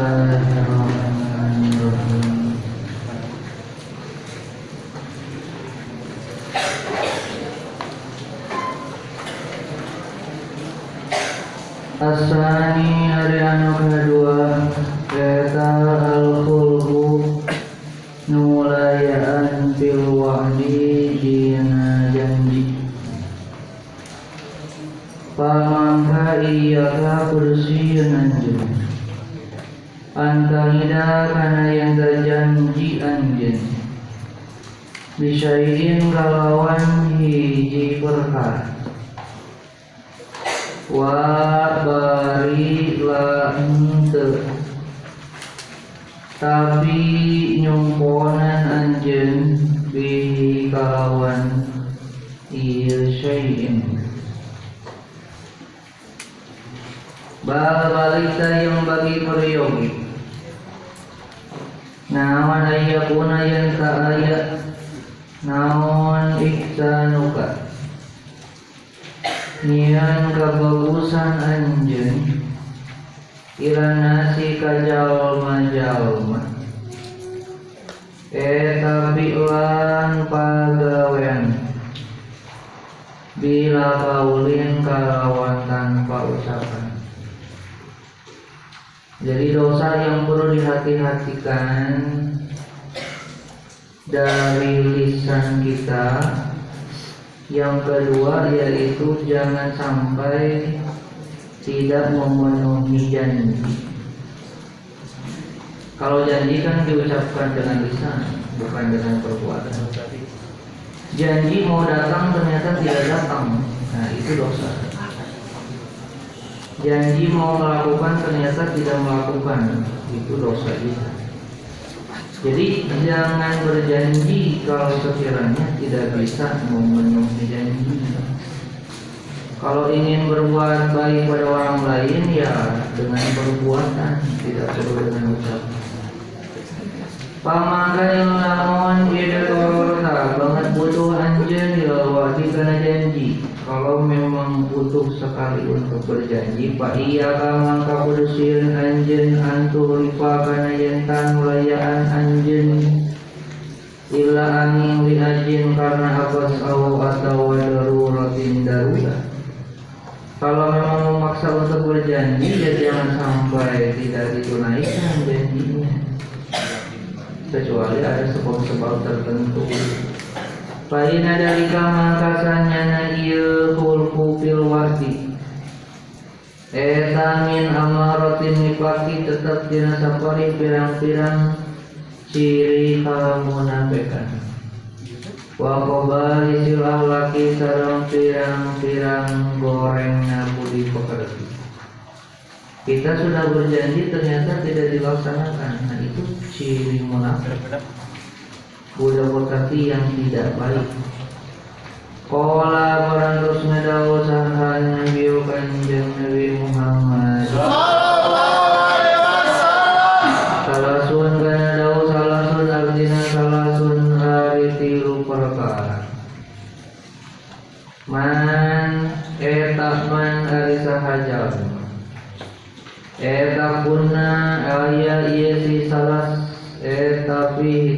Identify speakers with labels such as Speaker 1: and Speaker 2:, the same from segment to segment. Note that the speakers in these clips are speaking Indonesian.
Speaker 1: 嗯 dihati-hatikan Dari lisan kita yang kedua yaitu jangan sampai tidak memenuhi janji. Kalau janji kan diucapkan dengan lisan, bukan dengan perbuatan. Janji mau datang ternyata tidak datang, nah itu dosa. Janji mau melakukan ternyata tidak melakukan, itu dosa juga. Jadi jangan berjanji kalau sekiranya tidak bisa memenuhi janji. Kalau ingin berbuat baik pada orang lain ya dengan perbuatan, tidak perlu dengan ucapan. Pamangka yang lamun ida korona banget butuh anjen dilawati karena janji. Kalau memang butuh sekali untuk berjanji, Pak iya kamangka kudusin anjen antu ripa karena yentan mulayaan anjen illa angin li anjen karena abas awu atau daruratin darurat. Kalau memang memaksa untuk berjanji, ya jangan sampai tidak ditunaikan janjinya kecuali ada sebab-sebab tertentu. Faina dari mangkasanya na ieu fil wadi. Eta min amaratin nifaki tetap dina sapari pirang-pirang ciri kamunafikan. Wa qabali sil ahlaki sareng pirang-pirang gorengna budi pekerti. Kita sudah berjanji ternyata tidak dilaksanakan. Nah itu ciri munafik. Budak berkati yang tidak baik. Kola berantus medawo sahanya biu kanjeng Nabi Muhammad.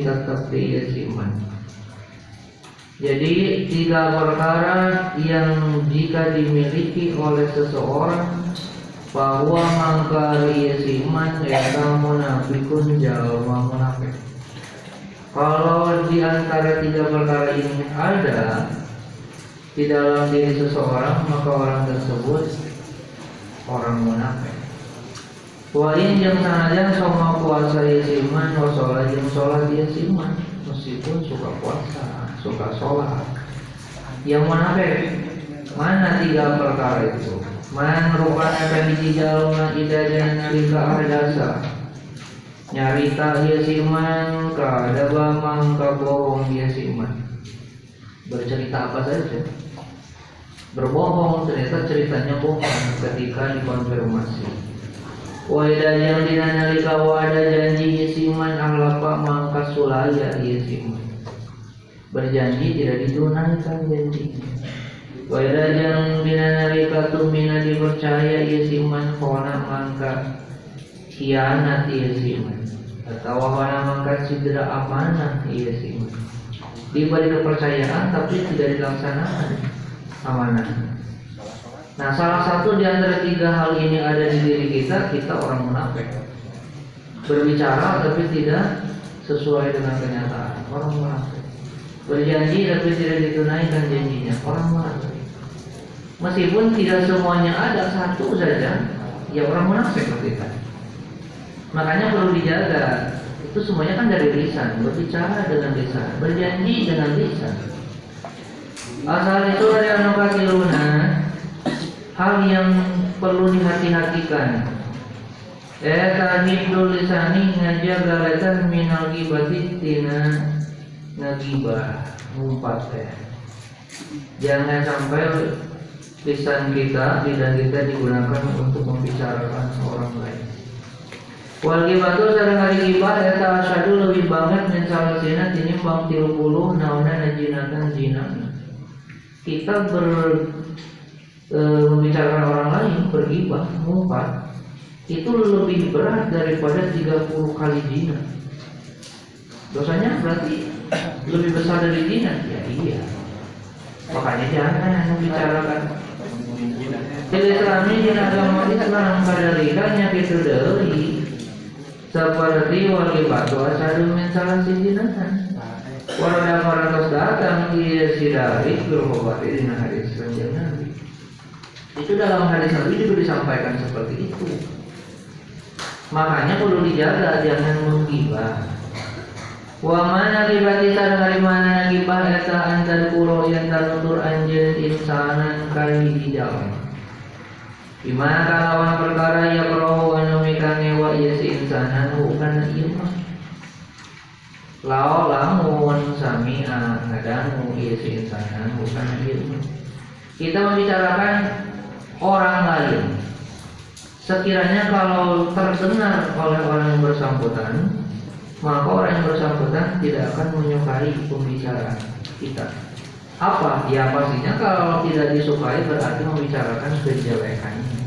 Speaker 1: Tetap ieu si man. Jadi tiga perkara yang jika dimiliki oleh seseorang bahwa mangkari iman eta munafikun jalma munafik. Kalau di antara tiga perkara ini ada di dalam diri seseorang maka orang tersebut orang munafik. Wa in jeung sanajan sama puasa ieu si iman wa sholat jeung sholat ieu si iman meskipun suka puasa, suka sholat. Yang munafik mana tiga perkara itu? Man rupana kabiji jalma idajan nalika ahdasa Nyarita dia siman Kadaba mangka bohong dia siman. Bercerita apa saja Berbohong ternyata ceritanya bohong ketika dikonfirmasi Waidah yang dina nalika wada janji siman Ahlapa mangka sulaya dia siman. Berjanji tidak ditunaikan janjinya. Wairajang dina nalika tumina dipercaya ia siman kona mangka hianat iya si iman atau wana mangkat sidra amanah iya si iman diberi kepercayaan tapi tidak dilaksanakan amanah nah salah satu di antara tiga hal ini ada di diri kita kita orang munafik. Berbicara tapi tidak sesuai dengan kenyataan. Orang munafik. Berjanji tapi tidak ditunaikan janjinya. Orang munafik. Meskipun tidak semuanya ada satu saja ya orang munafik kita. Makanya perlu dijaga. Itu semuanya kan dari lisan. Berbicara dengan lisan. Berjanji dengan lisan. Asal itu dari anokasi luna hal yang perlu dihati-hatikan Eta hibdul lisani ngajaga letan minal gibati tina ngagibah ngumpat ya. Jangan sampai lisan kita, lidah kita digunakan untuk membicarakan seorang lain. Wal gibatu sareng hari gibah eta asyadu lebih banget min salasina tinimbang 30 naona najinatan jinana. Kita ber e, membicarakan orang lain, bergibah, ngumpat, itu lebih berat daripada 30 kali zina. Dosanya berarti lebih besar dari zina. Ya iya. Makanya jangan membicarakan Islami di agama Islam pada likanya itu dari seperti wali batu asal min salah sijinahan. Walau para datang dia sidari dengan hadis kanjeng Nabi. Itu dalam hadis Nabi juga disampaikan seperti itu. Makanya perlu dijaga jangan menggibah. Wa mana gibati sareng dari mana gibah eta antar kuro yang tanutur anjeun insanan kali di jalan. Di mana kalawan perkara ya perahu mikang ngewa ieu si insanan bukan ieu mah. Lao lamun sami ngadangu ieu si insanan bukan ieu mah. Kita membicarakan orang lain Sekiranya kalau terdengar oleh orang yang bersangkutan, maka orang yang bersangkutan tidak akan menyukai pembicaraan kita. Apa? Ya pastinya kalau tidak disukai berarti membicarakan kejelekannya.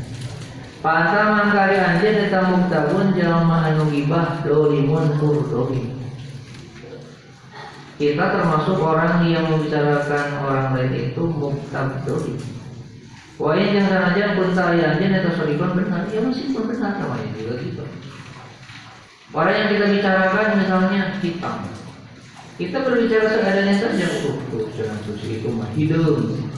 Speaker 1: Panta mangkari anjir eta muktabun jalma anu gibah dolimun kurdohi. Kita termasuk orang yang membicarakan orang lain itu muktab. Pokoknya jangan aja pun saya aja atau soribon benar, ya masih pun benar namanya juga gitu. Orang yang kita bicarakan misalnya hitam, kita berbicara seadanya saja tuh, jangan tuh itu mah hidung.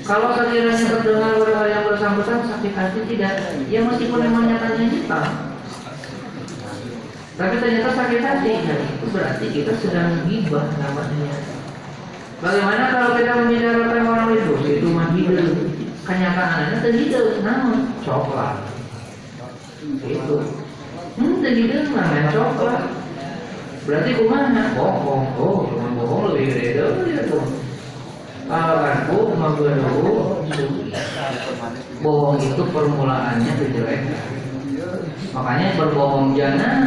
Speaker 1: Kalau sekiranya terdengar oleh yang bersangkutan sakit hati tidak, ya meskipun memang nyatanya hitam, tapi ternyata sakit hati, ya itu berarti kita sedang gibah namanya. Bagaimana kalau kita membicarakan orang itu, itu mah hidung, kenyataannya tidak namun coklat. Itu. Hmm tidak namanya coklat. Berarti kumana bohong oh cuma bohong lebih gede ya tuh. Alasanku mageru bohong itu permulaannya kejelekan. Makanya berbohong jangan.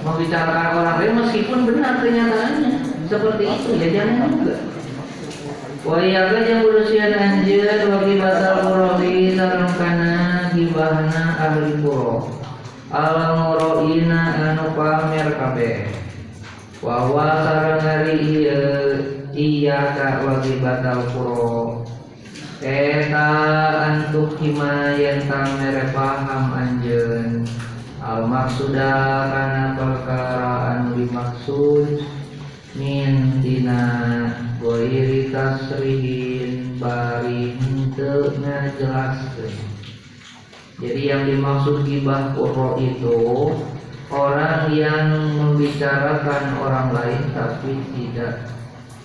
Speaker 1: Membicarakan orang lain meskipun benar kenyataannya. Seperti itu ya jangan juga Waya yang berusia anjir bagi batal murabi sareng kana gibahna ahli puro. Alam muraina anu pamer kabeh. Wa sareng hari iya batal mere paham perkara dimaksud min dina goiri tasrihin bari henteu jadi yang dimaksud gibah kuro itu orang yang membicarakan orang lain tapi tidak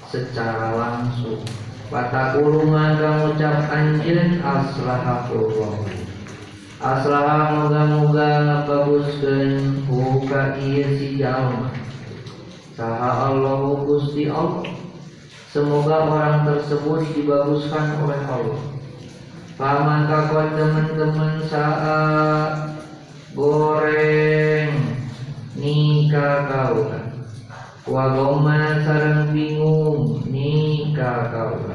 Speaker 1: secara langsung. Patakulu kang ucap anjeun aslahapullah Aslaha moga-moga baguskeun buka ieu si jalma Saha Allah Gusti Allah Semoga orang tersebut dibaguskan oleh Allah. Paman kakon teman-teman saat goreng nikah kau Wagoma sarang bingung nikah kau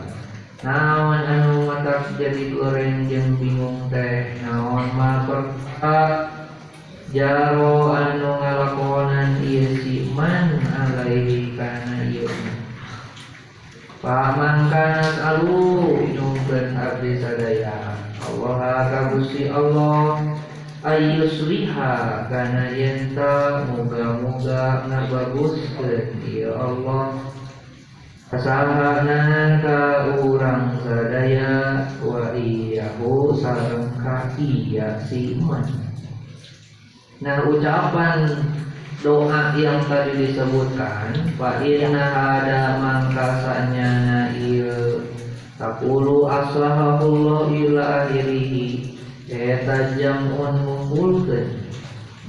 Speaker 1: Naon anu matak jadi goreng yang bingung teh Naon ma jaro anu ngalakonan ieu si man alaihi kana Paman kanat alu nyungkeun abdi sadaya. Allah ka Gusti Allah ayyusliha kana yenta muga-muga ngabaguskeun ieu Allah. Kasahanan ka urang sadaya wa iyahu sareng ka iya si Nah ucapan doa yang tadi disebutkan Fa inna ada mangkasanya na iya. Takulu aslahahullah ila akhirihi Eta jam'un mengumpulkan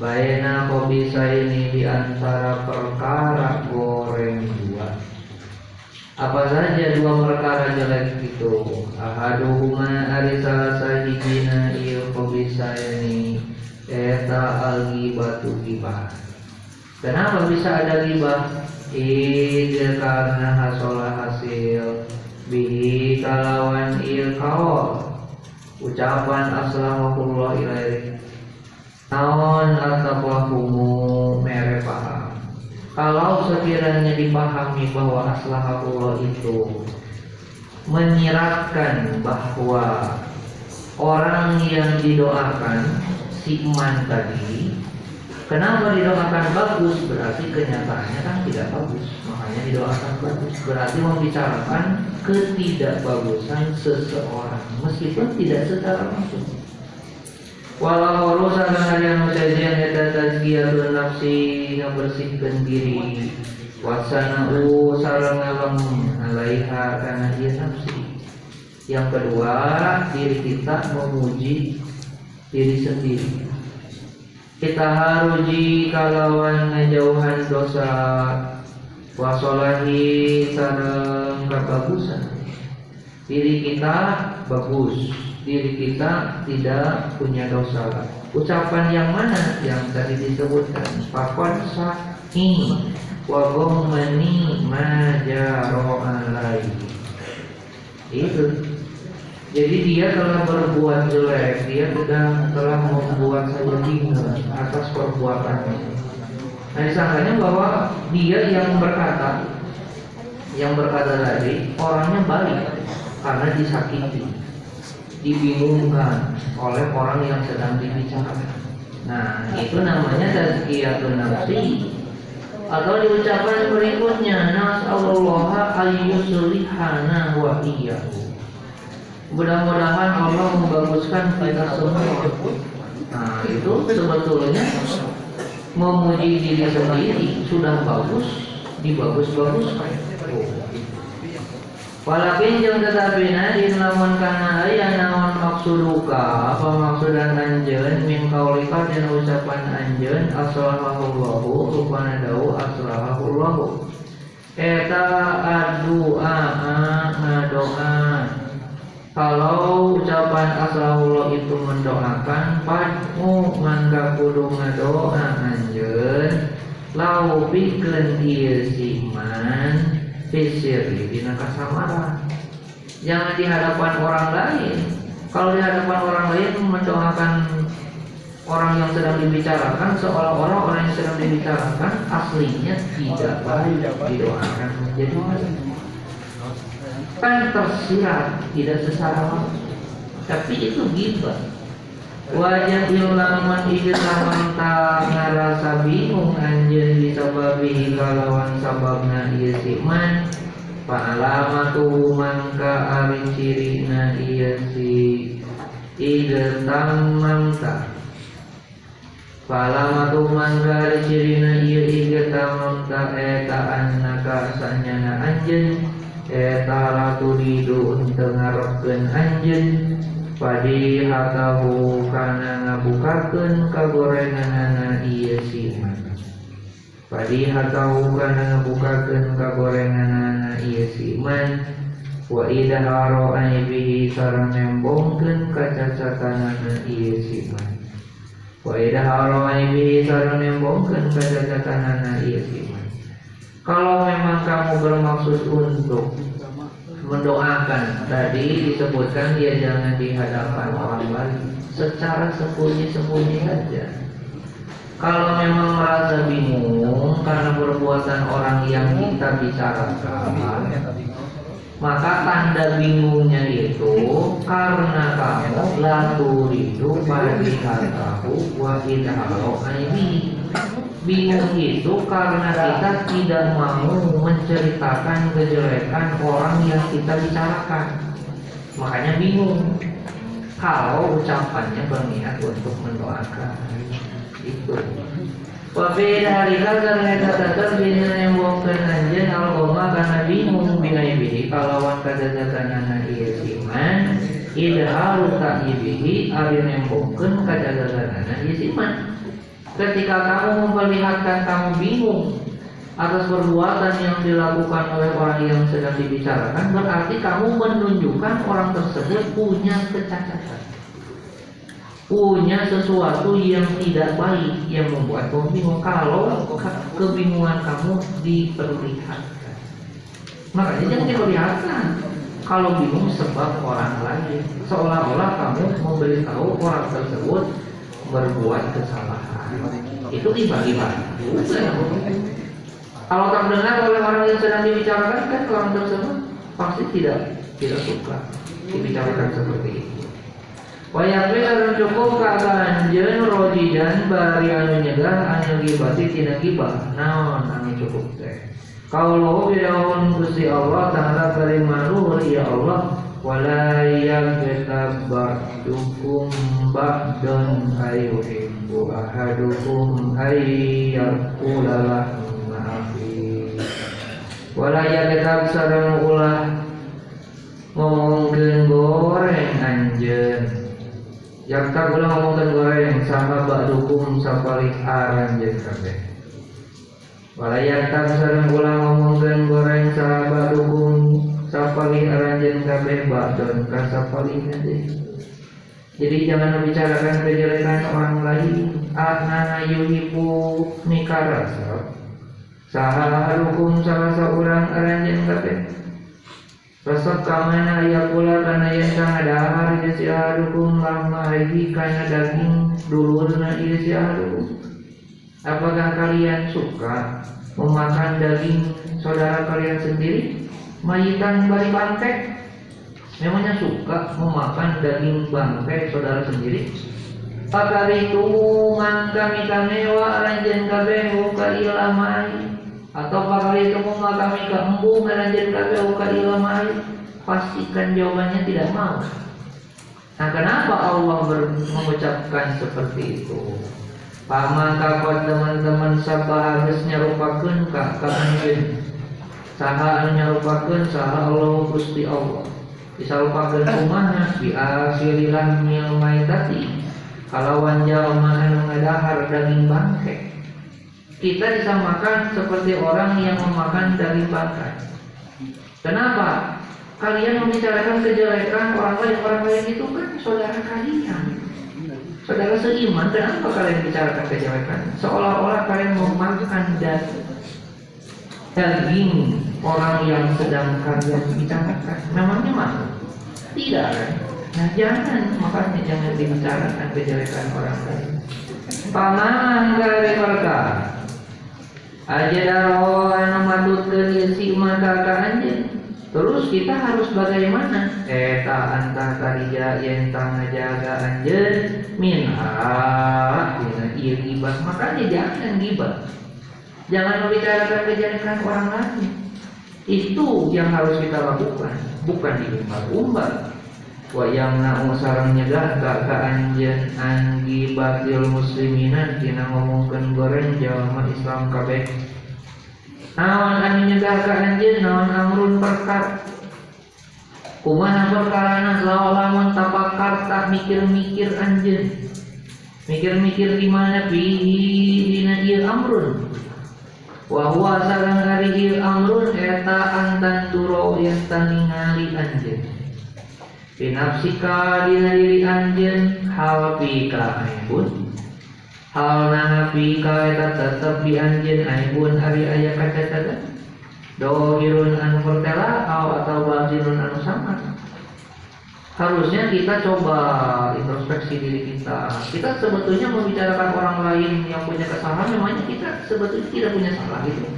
Speaker 1: Baina bisa ini di antara perkara goreng dua. Apa saja dua perkara jelek itu? Ahaduhuma ari salah sahijina ieu bisa ini eta algi batu gibah kenapa bisa ada gibah Id karena hasolah hasil bihi kalawan il kawal ucapan aslamahullah ilaih naon ataqwahumu mere paham. Kalau sekiranya dipahami bahwa aslahullah itu menyiratkan bahwa orang yang didoakan si iman tadi kenapa didoakan bagus? Berarti kenyataannya kan tidak bagus. Makanya didoakan bagus. Berarti membicarakan ketidakbagusan seseorang. Meskipun tidak secara langsung. Walau urusan yang musajian eta tazkiyatun nafsi ngabersihkeun diri. Wasana'u sareng ngalem alaiha kana dia nafsi. Yang kedua, diri kita memuji diri sendiri. Kita haruji kalawan ngejauhan dosa wasolahi sareng kebagusan. Diri kita bagus, diri kita tidak punya dosa. Ucapan yang mana yang tadi disebutkan? Fakon sahi wa ghammani ma jaro alai. Itu. Jadi dia telah berbuat jelek, dia sedang telah membuat saya bingung atas perbuatannya. Nah disangkanya bahwa dia yang berkata, yang berkata tadi orangnya balik karena disakiti dibingungkan oleh orang yang sedang dibicarakan. Nah, itu namanya tazkiyatun nafsi. Atau diucapkan berikutnya, nas'alullah ayyusulihana wa iyyahu. Mudah-mudahan Allah membaguskan kita semua. Nah, itu sebetulnya memuji diri sendiri sudah bagus, dibagus-baguskan. Walakin jeung tetapi nadin lamun kana aya naon maksuduka apa maksudan anjeun min kaulika dan ucapan anjeun asrahullahu rupana dau asrahullahu eta adua ngadoa kalau ucapan asrahullah itu mendoakan padmu mangga kudu ngadoa anjeun. Lau pikeun ieu siman Fisiri dina kasamaran Jangan di hadapan orang lain. Kalau di hadapan orang lain mendoakan orang yang sedang dibicarakan Seolah-olah orang yang sedang dibicarakan Aslinya tidak baik didoakan menjadi Kan tersirat tidak secara langsung. Tapi itu gibah. Wajah ilaman ieu lamun ta ngarasa bingung anjeun disababi kalawan sababna ieu si man fa alamatu mangka ari cirina ieu si ide tamamta fa alamatu mangka ari cirina ieu ide tamamta eta annaka sanyana anjeun eta ratu didu teu ngarepkeun anjeun Padi hatahu kana ngabukakeun kagorenganana ieu siman. Padi hatahu kana ngabukakeun kagorenganana ieu siman. Wa idharo aibihi sareng nembongkeun kacacatanana ieu siman. Wa idharo aibihi sareng nembongkeun kacacatanana ieu siman. Kalau memang kamu bermaksud untuk mendoakan tadi disebutkan dia jangan di hadapan orang lain. Secara sembunyi-sembunyi saja kalau memang merasa bingung karena perbuatan orang yang kita bicarakan, maka tanda bingungnya itu karena kamu lalu itu tahu wa ini bingung itu karena kita tidak mau menceritakan kejelekan orang yang kita bicarakan. Makanya bingung. Kalau ucapannya berniat untuk mendoakan. Itu. Wafi hari kadar ngeta kadar bina yang bukan anjen karena bingung. Bina ibihi kalawan kadadatan anak iya siman ida haru tak ibihi abin yang bukan kadadatan anak iya siman ketika kamu memperlihatkan kamu bingung atas perbuatan yang dilakukan oleh orang yang sedang dibicarakan berarti kamu menunjukkan orang tersebut punya kecacatan. Punya sesuatu yang tidak baik yang membuat kamu bingung. Kalau kebingungan kamu diperlihatkan. Makanya jangan diperlihatkan. Kalau bingung sebab orang lain. Seolah-olah kamu memberitahu orang tersebut berbuat kesalahan itu dibagi-bagi kalau terdengar oleh orang yang sedang dibicarakan kan orang tersebut pasti tidak tidak suka dibicarakan seperti itu. Wayakwi akan cukup keadaan jen dan bari anu nyegah anu gibati tina gibah. Naon anu cukup teh. Kaulahu bidahun Gusti Allah ta'ala kalimanuhur ya Allah wala yaghtab ba'dukum ba'dan ayuhibbu ahadukum ayyakulalah maafi wala yaghtab sareng ulah ngomongkeun goreng anjeun Yakta ulang ngomongkan goreng. Sama bak dukung sapalik aran jadi kabeh. Walayakta sareng ulang ngomongkan goreng. Sama bak dukung sapalik aran jadi kabeh. Bak don kasapalik nanti. Jadi jangan membicarakan kejelekan orang lain. Anana yuhibu mikarasa. Saha harukum salah seorang aran jadi kabeh. Resep kamana ya pula karena yang kang dahar ya si adukum lama lagi karena daging dulu na iya si Apakah kalian suka memakan daging saudara kalian sendiri? Mayitan bari bangkai? Memangnya suka memakan daging bangkai saudara sendiri? Itu mangkami kamewa ranjen kabeh ka ilamai atau kali itu mengalami keembung melanjut kabe uka ilamai pastikan jawabannya tidak mau. Nah kenapa Allah mengucapkan seperti itu? Pamaka kau teman-teman sabah harus nyarupakan kak kanjeng saha nyarupakan saha Allah Gusti Allah bisa lupakan kumana di akhirilah mil maitati kalau wanjal mana ngadahar daging bangkai kita disamakan seperti orang yang memakan daging bangkai. Kenapa? Kalian membicarakan kejelekan orang lain, orang lain itu kan saudara kalian. Saudara seiman, kenapa kalian bicarakan kejelekan? Seolah-olah kalian memakan daging daging orang yang sedang kalian bicarakan. Namanya mana? Tidak kan? Nah jangan, makanya jangan dibicarakan kejelekan orang lain. Paman dari mereka aja daro anu matutkeun si mata anjeun terus kita harus bagaimana eta antah karija yang tang jaga anjeun minha dina ieu gibah makanya jangan gibah jangan membicarakan kejelekan orang lain. Itu yang harus kita lakukan bukan diumbar-umbar wa yamna sarang nyegah ka anjeun anggi batil muslimina tina ngomongkeun goreng jalma Islam kabeh. Naon anu nyegah ka anjeun naon amrun perkar. Kumaha perkarana lamun tapakar tak mikir-mikir anjeun mikir-mikir di mana fihi dina ieu amrun wa huwa sareng ari ieu amrun eta antan turo yang taningali anjeun Binafsika dina diri anjen hal pika aibun. Hal nana pika eta tetep di anjen aibun hari ayah kaca tata Dohirun anu pertela atau batinun anu sama harusnya kita coba introspeksi diri kita. Kita sebetulnya membicarakan orang lain yang punya kesalahan, memangnya kita sebetulnya tidak punya salah gitu.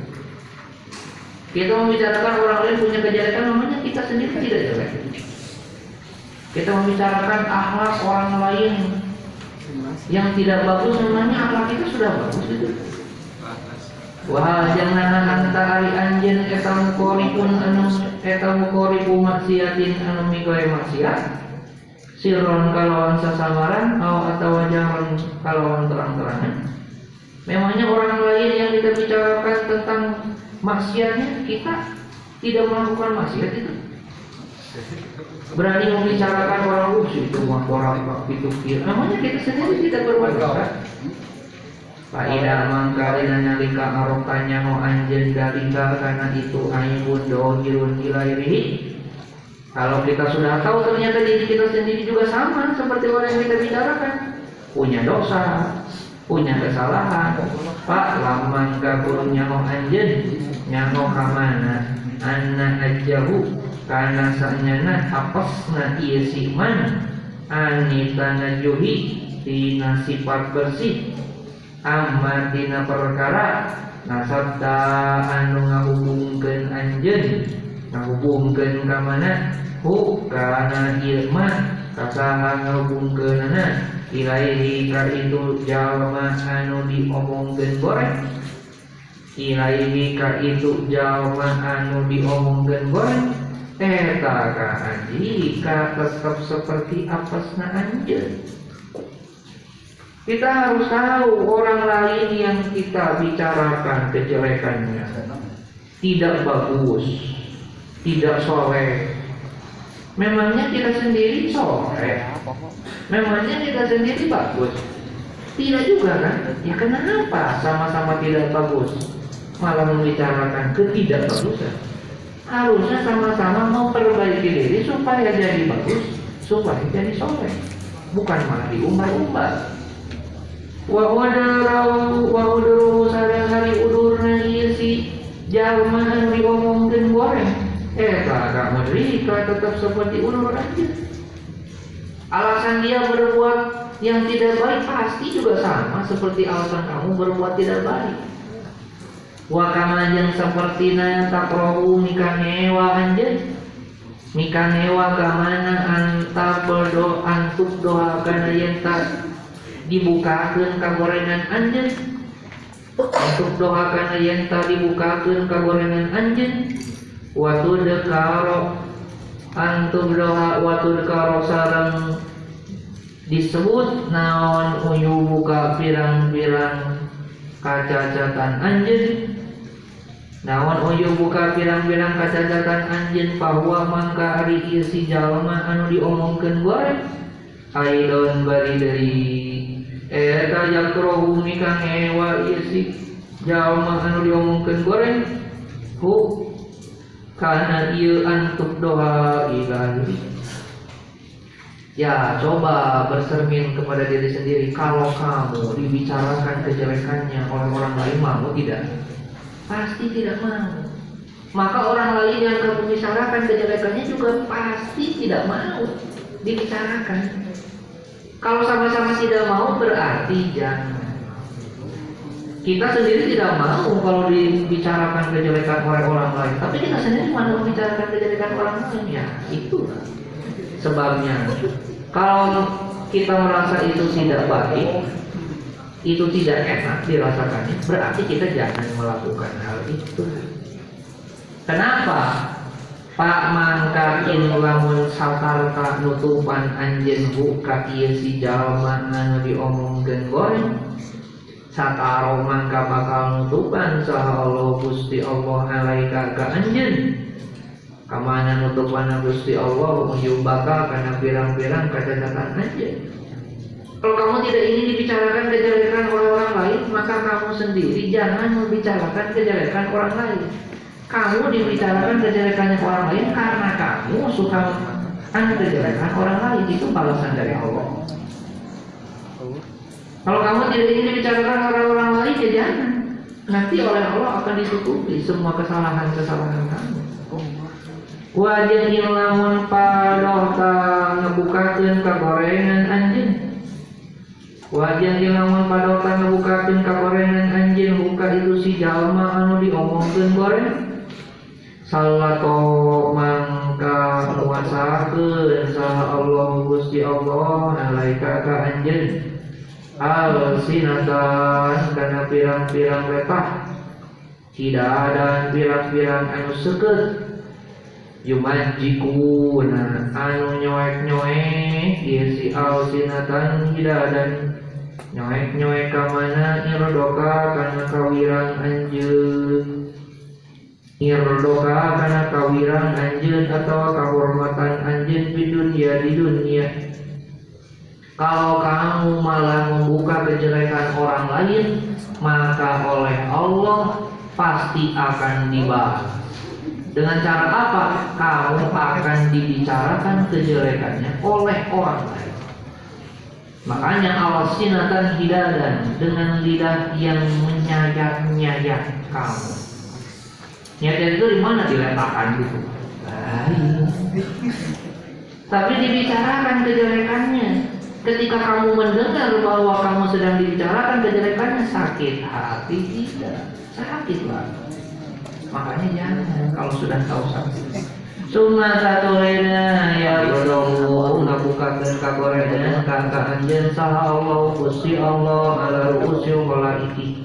Speaker 1: Kita membicarakan orang lain punya kejelekan, memangnya kita sendiri tidak jelek. Kita membicarakan akhlak orang lain yang tidak bagus, memangnya akhlak kita sudah bagus gitu. Wah, jangan antara anjen eta mukoripun anu eta mukoripu maksiatin anu mikoe maksiat sirron kalawan sasamaran atau atau wajaran kalawan terang-terangan. Memangnya orang lain yang kita bicarakan tentang maksiatnya kita tidak melakukan maksiat itu? Berani membicarakan orang lucu itu orang itu kira. Namanya kita sendiri tidak berbuat Faida mangkalina nalika arokanya no anjen dalika karena itu aibun dohirun ilairihi Kalau kita sudah tahu ternyata diri kita sendiri juga sama seperti orang yang kita bicarakan. Punya dosa, punya kesalahan. Pak lamang kaburun nyaho anjen nyaho kamana? Anna ajahu. Karena sanyana apasna iya siman. Anita najuhi tina sifat bersih amat dina perkara nasabda anu ngahubungkeun anjeun. Ngahubungkeun ka mana? Hu kana ieu mah. Kasaha ngahubungkeunana? Ilaihi ka itu jalma anu diomongkeun goreng. Ilaihi ka itu jalma anu diomongkeun goreng. Eta ka anji ka tetep seperti apesna anjeun kita harus tahu orang lain yang kita bicarakan kejelekannya tidak bagus, tidak soleh. Memangnya kita sendiri soleh, memangnya kita sendiri bagus. Tidak juga kan? Ya kenapa sama-sama tidak bagus, malah membicarakan ketidakbagusan? Harusnya sama-sama memperbaiki diri supaya jadi bagus, supaya jadi soleh, bukan malah diumbar-umbar wa wadarau wa udaru sadahari udurna ieu si jalma anu diomongkeun goreng? Eta ka mereka tetap seperti udur aja. Alasan dia berbuat yang tidak baik pasti juga sama seperti alasan kamu berbuat tidak baik. Wa kama yang seperti na takrohu mika ngewa anjen mika ngewa kamana anta berdoa antuk doa kana yang tak dibukakan kagorengan anjen. Untuk doakan yang tak dibukakan kagorengan anjen waktu dekaro antum doa waktu dekaro sarang disebut naon uyu buka pirang-pirang kacacatan anjen. Naon uyu buka pirang-pirang kacacatan anjen bahwa mangka hari si jalma anu diomongkeun goreng. Aidon bari dari Eta yakrohu mika ngewa iya si Jalma anu diomongkeun goreng. Hu Karena iya antuk doa ilahi Ya coba bersermin kepada diri sendiri Kalau kamu dibicarakan kejelekannya oleh orang lain mau tidak? Pasti tidak mau. Maka orang lain yang kamu bicarakan kejelekannya juga pasti tidak mau dibicarakan kalau sama-sama tidak mau berarti jangan. Kita sendiri tidak mau kalau dibicarakan kejelekan oleh orang lain, tapi kita sendiri mana membicarakan kejelekan orang lain ya itu sebabnya. Kalau kita merasa itu tidak baik, itu tidak enak dirasakannya, berarti kita jangan melakukan hal itu. Kenapa? Pak mangka in lamun satarta nutupan anjen buka ieu si jalma anu diomongkeun goreng. Sataro mangka bakal nutupan saha Allah Gusti Allah alaika ka anjeun kamana nutupan Gusti Allah ujung bakal kana pirang-pirang kacacatan anjeun kalau kamu tidak ingin dibicarakan kejelekan oleh orang lain maka kamu sendiri jangan membicarakan kejelekan orang lain kamu dibicarakan kejelekannya orang lain karena kamu suka anda kejelekan orang lain itu balasan dari Allah. Kalau kamu tidak ingin dibicarakan orang-orang lain ya jangan. Nanti oleh Allah akan ditutupi semua kesalahan-kesalahan kamu. Wajah lamun padoh ta ngabukakeun kagorengan anjeun Wajan ilamun padokan ngabukakeun kagorengan anjeun buka itu si jalma anu diomongkeun goreng Salato mangka nguasakeun saha Allah Gusti Allah alaika ka anjeun al sinatan kana pirang-pirang letah. Tidak ada pirang-pirang anu seket. Yumajikuna anu nyoek-nyoek ieu si al sinatan tidak ada. Nyoek-nyoek ka mana irdoka kana kawirang anjeun irdoka kana kawirang anjeun atau kehormatan anjeun di dunia di dunia. Kalau kamu malah membuka kejelekan orang lain maka oleh Allah pasti akan dibalas dengan cara apa? Kamu akan dibicarakan kejelekannya oleh orang lain. Makanya awas sinatan hidadan dengan lidah yang menyayat-nyayat kamu nyayat itu di mana diletakkan gitu tapi dibicarakan kejelekannya ketika kamu mendengar bahwa kamu sedang dibicarakan kejelekannya sakit hati tidak sakit lah makanya jangan kalau sudah tahu sakit Suma satu lainnya ya berdoa ngabukakeun kagorengan kangka anjeun saha Allah Gusti Allah ala ruusil malaiki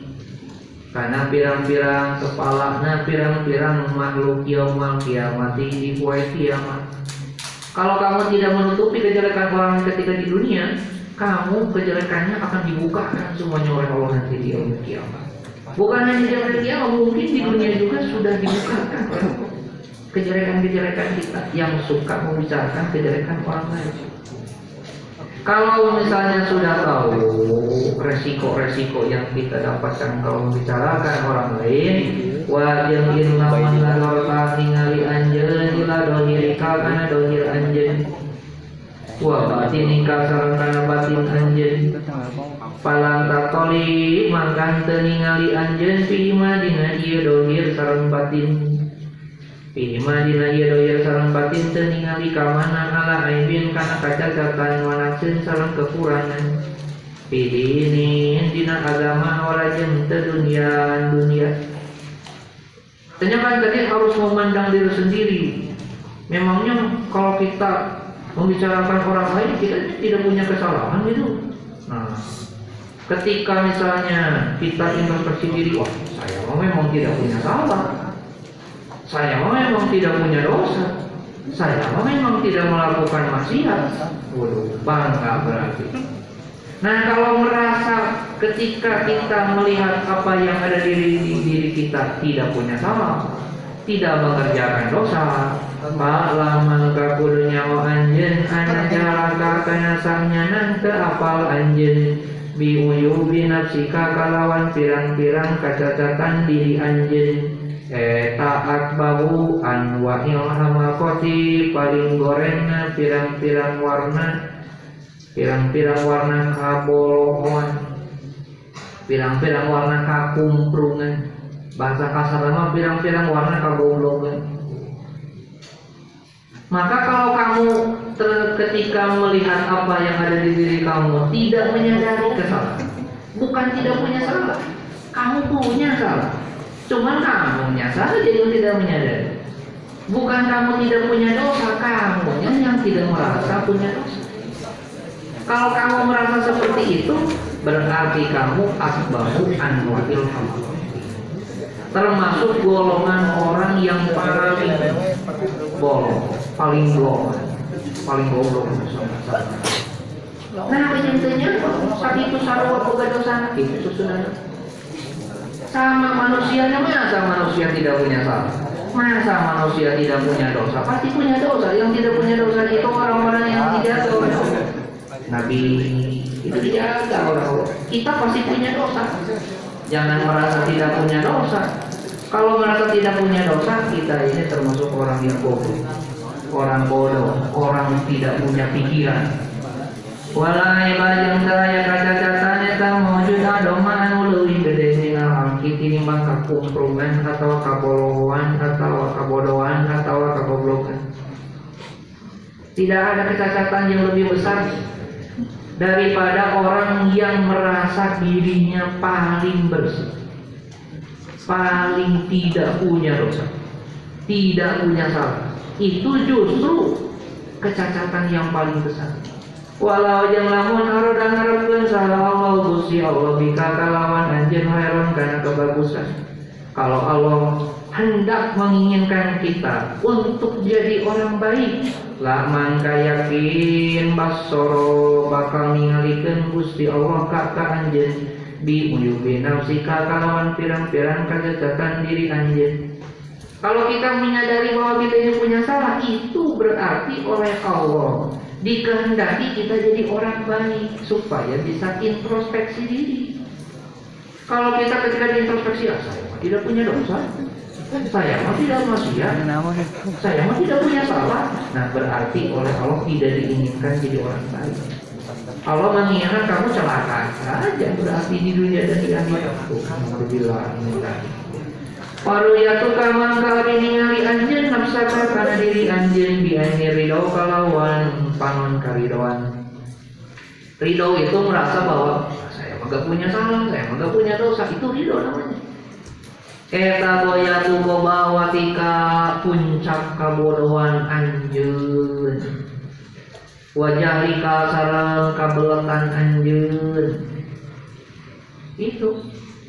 Speaker 1: karena pirang-pirang kepalanya pirang-pirang makhluk yaumul kiamat di poe kiamat. Kalau kamu tidak menutupi kejelekan orang ketika di dunia kamu kejelekannya akan dibukakan semuanya oleh Allah nanti di yaumul kiamat. Bukan hanya di yaumul kiamat mungkin di dunia juga sudah dibukakan. Kejelekan-kejelekan kita yang suka membicarakan kejelekan orang lain kalau misalnya sudah tahu resiko-resiko yang kita dapatkan kalau membicarakan orang lain wajib lamun lalorta ningali anjeun ila dohirika kana dohir anjeun. Wa batinika sareng kana batin anjeun. Palang tatoli mangkan teu ningali anjeun fi madina ieu dohir sareng batin Pima dina ieu dohir sareng batin teu ningali ka mana ala aibin kana kacacatan wanakseun sareng kekurangan Pidinin dina agama walajem teu dunia dunia Ternyata tadi harus memandang diri sendiri Memangnya kalau kita membicarakan orang lain kita tidak punya kesalahan gitu Nah ketika misalnya kita introspeksi diri Wah saya memang tidak punya salah saya memang tidak punya dosa. Saya memang tidak melakukan maksiat. Waduh, bangga berarti. Nah, kalau merasa ketika kita melihat apa yang ada di diri, kita tidak punya salah, tidak mengerjakan dosa, malah mangka nyawa anjen ana jalaka kana samnyanan teu apal anjen biuyubi nafsika kalawan pirang-pirang kacacatan diri anjen Eta akbahu an wahil hamakoti paling gorengna pirang-pirang warna pirang-pirang warna kaboloan pirang-pirang warna kakumprungan. Bahasa kasar nama pirang-pirang warna kagoblongan maka kalau kamu ketika melihat apa yang ada di diri kamu tidak menyadari kesalahan. Bukan tidak punya salah kamu punya salah Cuman kamunya saja yang tidak menyadari. Bukan kamu tidak punya dosa, kamunya yang tidak merasa punya dosa. Kalau kamu merasa seperti itu, berarti kamu asbahu anwa'il Termasuk golongan orang yang paling bolong, paling bolong, paling goblok Nah, intinya saat itu sarwa boga dosa itu sudah sama manusianya masa manusia tidak punya salah? Masa manusia tidak punya dosa? Pasti punya dosa. Yang tidak punya dosa itu orang-orang yang tidak dosa. Nabi itu dijaga orang kita pasti punya dosa. Jangan merasa tidak punya dosa. Kalau merasa tidak punya dosa kita ini termasuk orang yang bodoh. Orang bodoh orang tidak punya pikiran. Walai bajang saya kaca catanya tak mewujud adoma anu leuwih gede minal angkit ini mah kakumprungan atau kaboloan atau kabodohan atau kagoblokan. Tidak ada kecacatan yang lebih besar daripada orang yang merasa dirinya paling bersih, paling tidak punya dosa, tidak punya salah. Itu justru kecacatan yang paling besar. Walau yang lamun arodan ngarepkeun salah Allah Gusti Allah bika kalawan anjeun heron karena kebagusan. Kalau Allah hendak menginginkan kita untuk jadi orang baik, laman kayakin basoro bakal ningalikeun Gusti Allah ka ka anjeun bi uyubi nafsika kalawan pirang-pirang kecacatan diri anjeun. Kalau kita menyadari bahwa kita ini punya salah, itu berarti oleh Allah dikehendaki kita jadi orang baik supaya bisa introspeksi diri. Kalau kita ketika diintrospeksi, ah, saya tidak punya dosa, saya mah tidak maksiat, saya mah tidak punya salah. Nah berarti oleh Allah tidak diinginkan jadi orang baik. Allah menginginkan kamu celaka saja berarti di dunia dan di akhirat. Alhamdulillah. Paruyatu kamang kali ningali anjeun nafsaka kana diri anjeun bi anjeun ridho kalawan panon karidoan. Ridho itu merasa bahwa saya mah gak punya salah, saya mah gak punya dosa, itu ridho namanya. Eta boyatu bawa tika puncak kabodohan anjeun. Wajah rika sareng kabeletan anjeun. Itu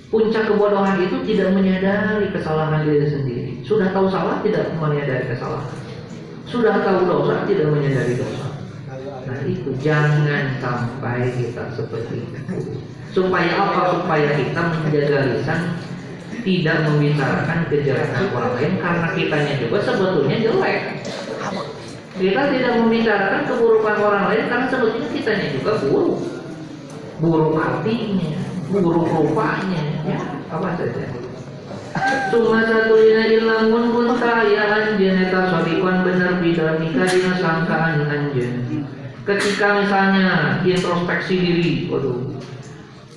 Speaker 1: puncak kebodohan itu tidak menyadari kesalahan diri sendiri. Sudah tahu salah tidak menyadari kesalahan. Sudah tahu dosa tidak menyadari dosa. Nah itu jangan sampai kita seperti itu. Supaya apa? Supaya kita menjaga lisan tidak membicarakan kejelekan orang lain karena kitanya juga sebetulnya jelek. Kita tidak membicarakan keburukan orang lain karena sebetulnya kitanya juga buruk. Buruk hatinya, buruk rupanya, ya apa saja. Cuma satu dina ilamun pun kaya anjen eta sodikon bener bidanika dina sangkaan anjen. Ketika misalnya introspeksi diri, waduh,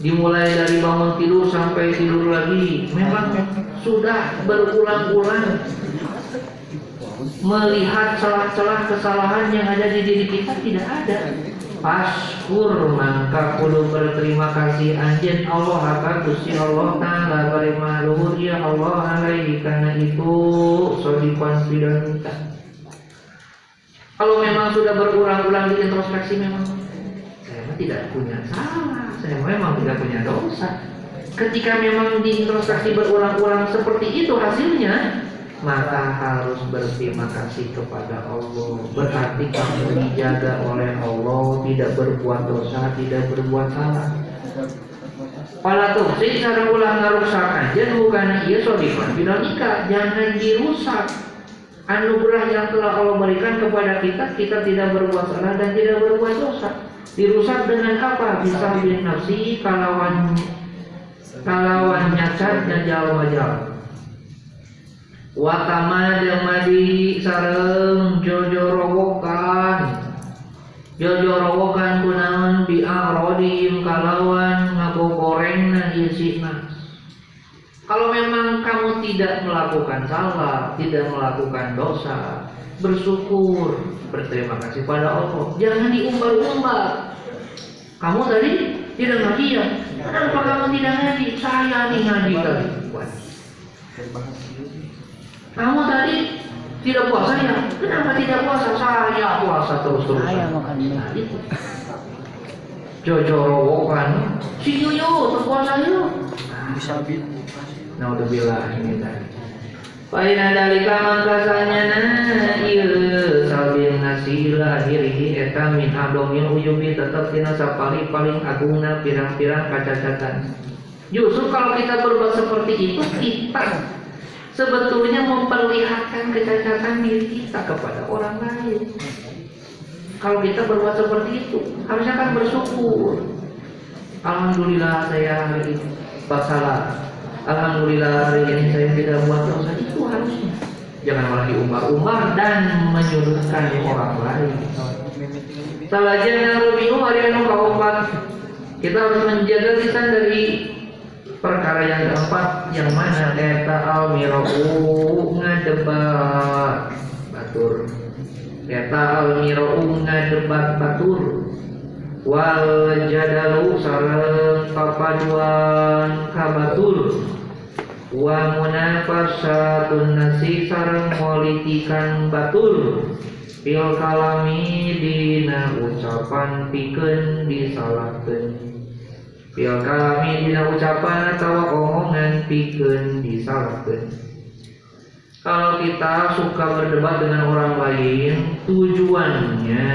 Speaker 1: dimulai dari bangun tidur sampai tidur lagi, memang sudah berulang-ulang melihat celah-celah kesalahan yang ada di diri kita tidak ada. Paskur maka kudu berterima kasih. Anjen Allah akan Gusti Allah Ta'ala Barima luhur ya Allah alaihi Karena itu sodikon bidanika Kalau memang sudah berulang-ulang di introspeksi memang Saya tidak punya salah. Saya memang tidak punya dosa. Ketika memang di introspeksi berulang-ulang seperti itu hasilnya maka harus berterima kasih kepada Allah. Berarti kamu dijaga oleh Allah, tidak berbuat dosa, tidak berbuat salah. Pala tuh, sih cara ulang ngarusak aja bukan iya sodifan bila nikah, jangan dirusak. Anugerah yang telah Allah berikan kepada kita, kita tidak berbuat salah dan tidak berbuat dosa. Dirusak dengan apa? Bisa bin nafsi, kalawan kalawan nyacatnya jauh-jauh Watama madi sareng jojo rowokan Jojo rowokan kunaon arodim kalawan ngabokorengna ieu nas. Kalau memang kamu tidak melakukan salah, tidak melakukan dosa, bersyukur, berterima kasih pada Allah. Jangan diumbar-umbar. Kamu tadi tidak ngaji ya? Kenapa kamu tidak ngaji? Saya nih ngaji tadi. Kamu tadi tidak puasa ya? Kenapa tidak puasa? Saya puasa terus-terusan.
Speaker 2: Saya makan
Speaker 1: Nah, itu. Jojo rowokan. Si Yuyu, terpuasa yuk.
Speaker 2: Bisa bin.
Speaker 1: Nah, udah bilang ini tadi. Paina dalika mangkasanya na ieu sabin nasila dirihi eta min adomil uyubi tetap tina sapali paling agungna pirang-pirang kacacatan. Justru kalau kita berbuat seperti itu kita sebetulnya memperlihatkan kecacatan diri kita kepada orang lain. Kalau kita berbuat seperti itu, harusnya kan bersyukur. Alhamdulillah saya hari ini salah. Alhamdulillah hari ini saya tidak buat dosa itu harusnya. Jangan malah diumbar-umbar dan menyudutkan orang lain. Salahnya lebih hari yang kita harus menjaga lisan dari perkara yang keempat yang mana eta al mirabu ngadebat batur. Eta almiro ngadebat batur. Wal jadalu sareng papaduan kabatur. Wa munafasatun nasi sareng politikan batur. Pil kalami dina ucapan pikeun disalahkeun Pil kalami dina ucapan atau omongan pikeun disalahkeun Kalau kita suka berdebat dengan orang lain Tujuannya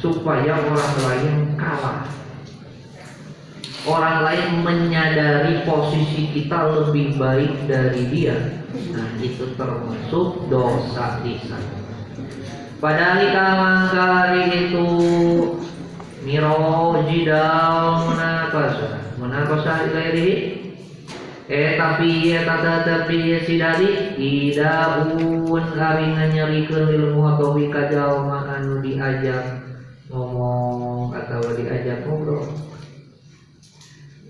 Speaker 1: supaya orang lain kalah. Orang lain menyadari posisi kita lebih baik dari dia. Nah itu termasuk dosa lisan Padahal kali itu miro jidal munafasa munafasa ilairi? Eh tapi ya kata tapi si dari tidak un kami nyerikeun ilmu atau wika jalma anu diajak ngomong atau diajak ngobrol.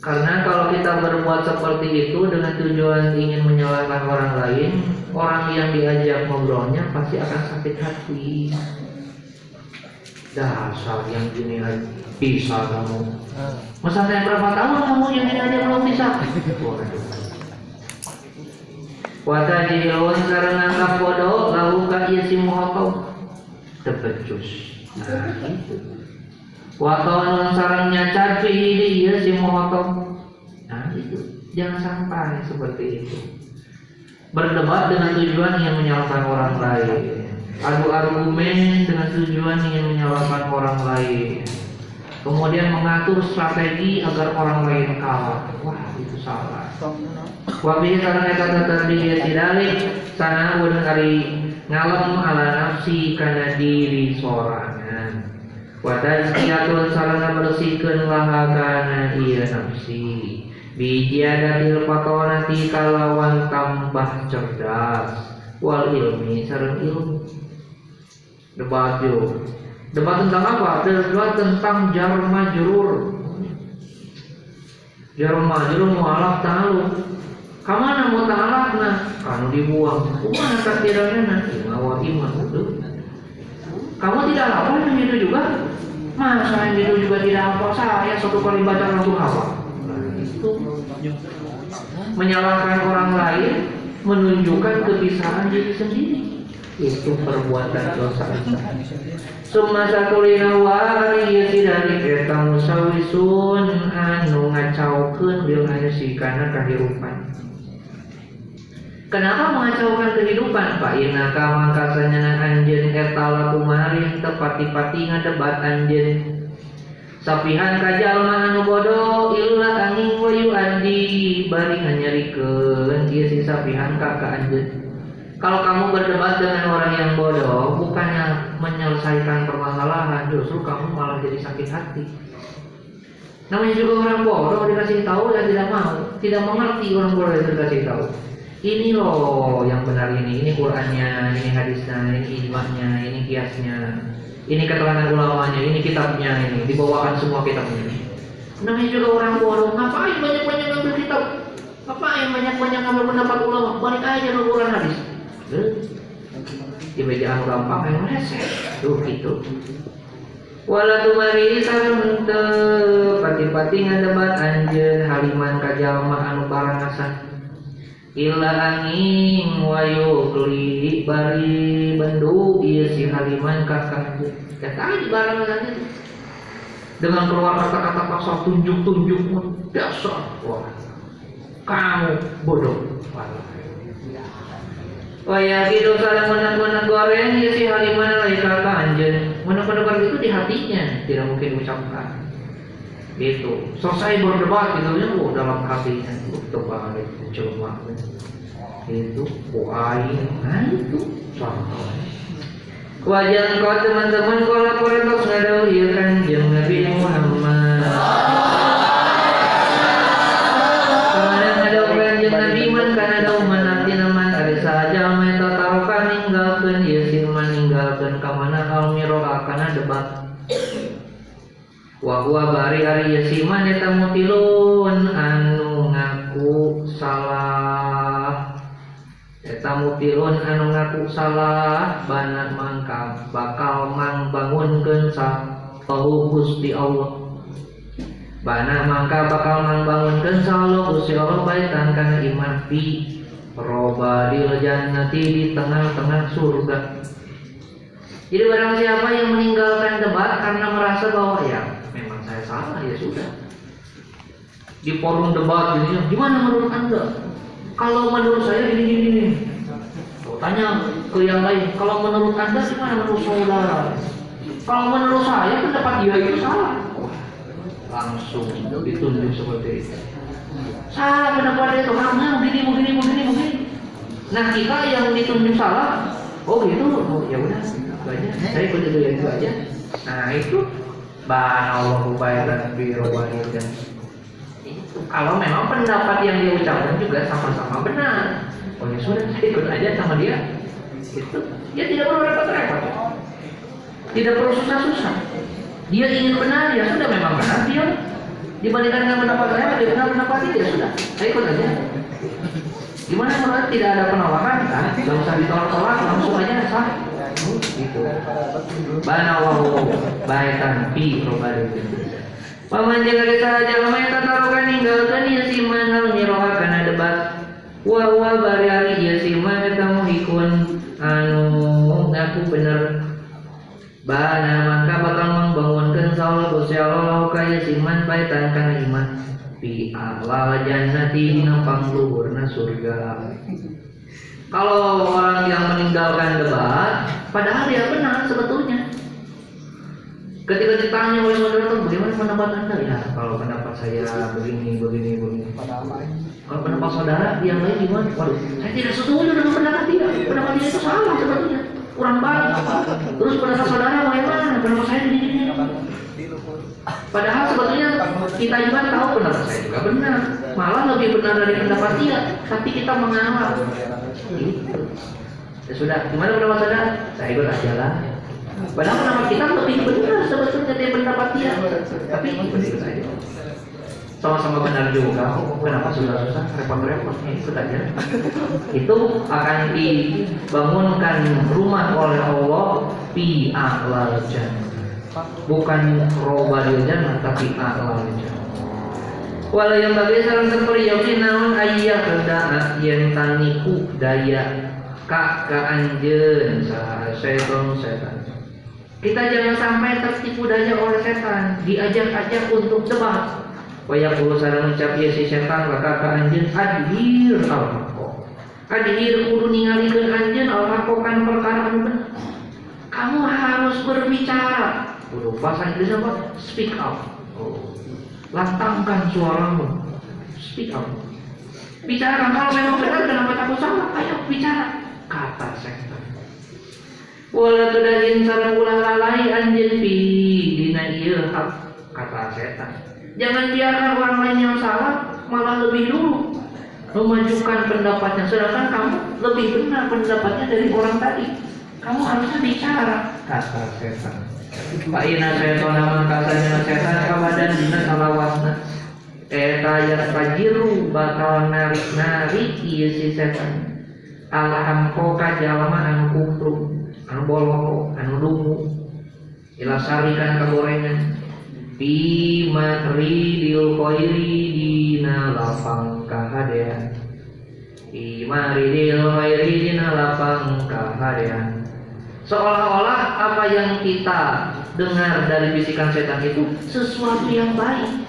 Speaker 1: Karena kalau kita berbuat seperti itu dengan tujuan ingin menyalahkan orang lain, orang yang diajak ngobrolnya pasti akan sakit hati. Dasar yang gini bisa kamu. Masa saya berapa tahun kamu yang ini aja belum bisa? Wata jilun karena nangkap bodoh lalu kaki si muhakau tepecus. Nah itu. Waton sarang nyacar di iya si mohotom. Nah itu jangan sampai seperti itu. Berdebat dengan tujuan ingin menyalahkan orang lain. Adu argumen dengan tujuan ingin menyalahkan orang lain. Kemudian mengatur strategi agar orang lain kalah. Wah itu salah. Wabi sarang kata tadi sidalik sana udah kali ngalem ala nafsi karena diri sorangan. Wadazkiyatun sarana bersihkan lahagana iya nafsi Bijadatil patonati kalawan tambah cerdas Wal ilmi sarang ilmu Debat yuk Debat tentang apa? Debat tentang jarma jurur Jarma jurur mualaf ta'aluk Kamana mau ta'alak nah Kanu dibuang. Kumana nanti Ngawa iman kamu tidak lapar yang itu juga? Masa yang itu juga tidak hafal saya satu kali baca langsung itu menyalahkan orang lain menunjukkan kebiasaan diri sendiri itu perbuatan dosa. Summa sakulina wa iya dari kita musawisun anu ngacaukeun bil kana kahirupan Kenapa mengacaukan kehidupan? Pak Ina maka sanyana anjen etala kumarin tepati-pati ngadebat anjen Sapihan kajal anu bodoh illa angin wayu andi bari nganyarikeun ieu si sapihan kakak anjen kalau kamu berdebat dengan orang yang bodoh bukannya menyelesaikan permasalahan justru kamu malah jadi sakit hati namanya juga orang bodoh dikasih tahu dan tidak mau tidak mengerti orang bodoh itu dikasih tahu ini loh yang benar ini, ini Qurannya, ini hadisnya, ini ijma'nya, ini kiasnya, ini keterangan ulamanya, ini kitabnya, ini dibawakan semua kitabnya. Namanya juga orang bodoh, ngapain banyak-banyak ngambil kitab? Ngapain banyak-banyak ngambil pendapat ulama? Balik aja ke Quran hadis. Di meja gampang yang meleset. Tuh gitu. Wala tumari sareng pati-pati ngadebat anjeun haliman kajalma anu barangasan. Ila angin wayu kli bari bendu iya si haliman kakak. Kata aja barang dengan keluar kata-kata pasal tunjuk-tunjuk dasar. Wah kamu bodoh Waya gitu salah menang-menang goreng ya si haliman lagi kakak anjen menang-menang itu di hatinya tidak mungkin ucapkan itu selesai berdebat gitu. Ya oh, dalam hatinya. Itu terbalik cuma itu kuai nah itu contoh. Kewajiban kau teman-teman kau laporan kau sudah ya kan? Nabi Muhammad. Wa bari ari yasiman eta mutilun anu ngaku salah. Eta mupilun anu ngaku salah. Bana mangka bakal mang bangunkeun sa tahu Gusti Allah. Bana mangka bakal mang bangunkeun Allah Gusti Allah baitan kana iman fi robadil jannati di tengah-tengah surga. Jadi barang siapa yang meninggalkan debat karena merasa bahwa ya salah ya sudah. Di forum debat gini gimana menurut anda? Kalau menurut saya gini gini gini Oh, tanya ke yang lain kalau menurut anda gimana menurut saudara? Kalau menurut saya pendapat dia itu salah. Langsung ditunjuk seperti itu. Salah pendapat itu karena begini begini begini begini. Nah kita yang ditunjuk salah oh gitu. Oh ya udah itu aja. Saya ikut itu ya itu aja. Nah itu bahan Allah bayaran biro dan kalau memang pendapat yang dia ucapkan juga sama-sama benar. Oh ya sudah saya ikut aja sama dia. Itu dia tidak perlu repot-repot. Tidak perlu susah-susah. Dia ingin benar ya sudah memang benar. Dia dibandingkan dengan pendapat saya lebih benar pendapat dia ya sudah. Saya ikut aja. Gimana menurut tidak ada penolakan? Nah, nggak usah ditolak-tolak langsung aja sah gitu banawahu baitan fi robarikin Paman jaga desa jalma eta tarukan ninggalkeun ieu si man hal miroha kana debat. Wa wa bari ari ieu si man eta muhikun anu ngaku bener. Bana maka bakal membangunkeun saul Gusti Allah ka ieu si man baitan kana iman. Fi a'la jannati dina pangluhurna surga. Kalau orang yang meninggalkan debat, padahal dia benar sebetulnya. Ketika ditanya oleh moderator, bagaimana pendapat anda? Ya, kalau pendapat saya begini, begini, begini. Kalau pendapat saudara, yang lain gimana? Waduh, saya tidak setuju dengan pendapat dia. Pendapat dia itu salah sebetulnya, kurang baik. Terus pendapat saudara bagaimana? Pendapat saya begini, begini. Padahal sebetulnya kita juga tahu pendapat saya juga benar. Malah lebih benar dari pendapat dia. Tapi kita mengawal. Ya sudah, gimana pendapat saudara? Saya ikut aja lah. Padahal pendapat kita lebih benar sebetulnya dari pendapat dia. Tapi ikut saja. Sama-sama benar juga. Kenapa susah-susah? Repot-repot. Ikut aja. Itu akan dibangunkan rumah oleh Allah fi a'lal jannah. Bukan robadil jannah tapi a'lal jannah. Walau yang bagi salam seperti yakin naon ayah kedaat yang taniku daya kak ke anjen setan setan kita jangan sampai tertipu daya oleh setan, diajak-ajak untuk debat. Waya puluh sana mencap ya si setan maka ka anjeun adhir al haqo. Adhir kudu ningalikeun anjeun al haqo kan perkara anu bener. Kamu harus berbicara. Kudu bahasa Inggris apa? Speak up. Oh. Lantangkan suaramu. Speak up. Bicara kalau memang benar kenapa takut salah? Ayo bicara. Kata setan wala tudahin sareng ulah lalai anjeun fi dina ieu hak kata setan jangan biarkan orang lain yang salah malah lebih dulu memajukan pendapatnya sedangkan kamu lebih benar pendapatnya dari orang tadi kamu harusnya bicara kata setan Pak Ina setan nama kasanya setan kawadan dina salawasna Eta yang fajiru bakal narik-narik iya si setan. Alham koka jalma anu kufru anu bolong anu dungu. Ila sarikan kegorengan fi matri dil khairi dina lapang kahadean. Fi maridil khairi dina lapang kahadean seolah-olah apa yang kita dengar dari bisikan setan itu sesuatu yang baik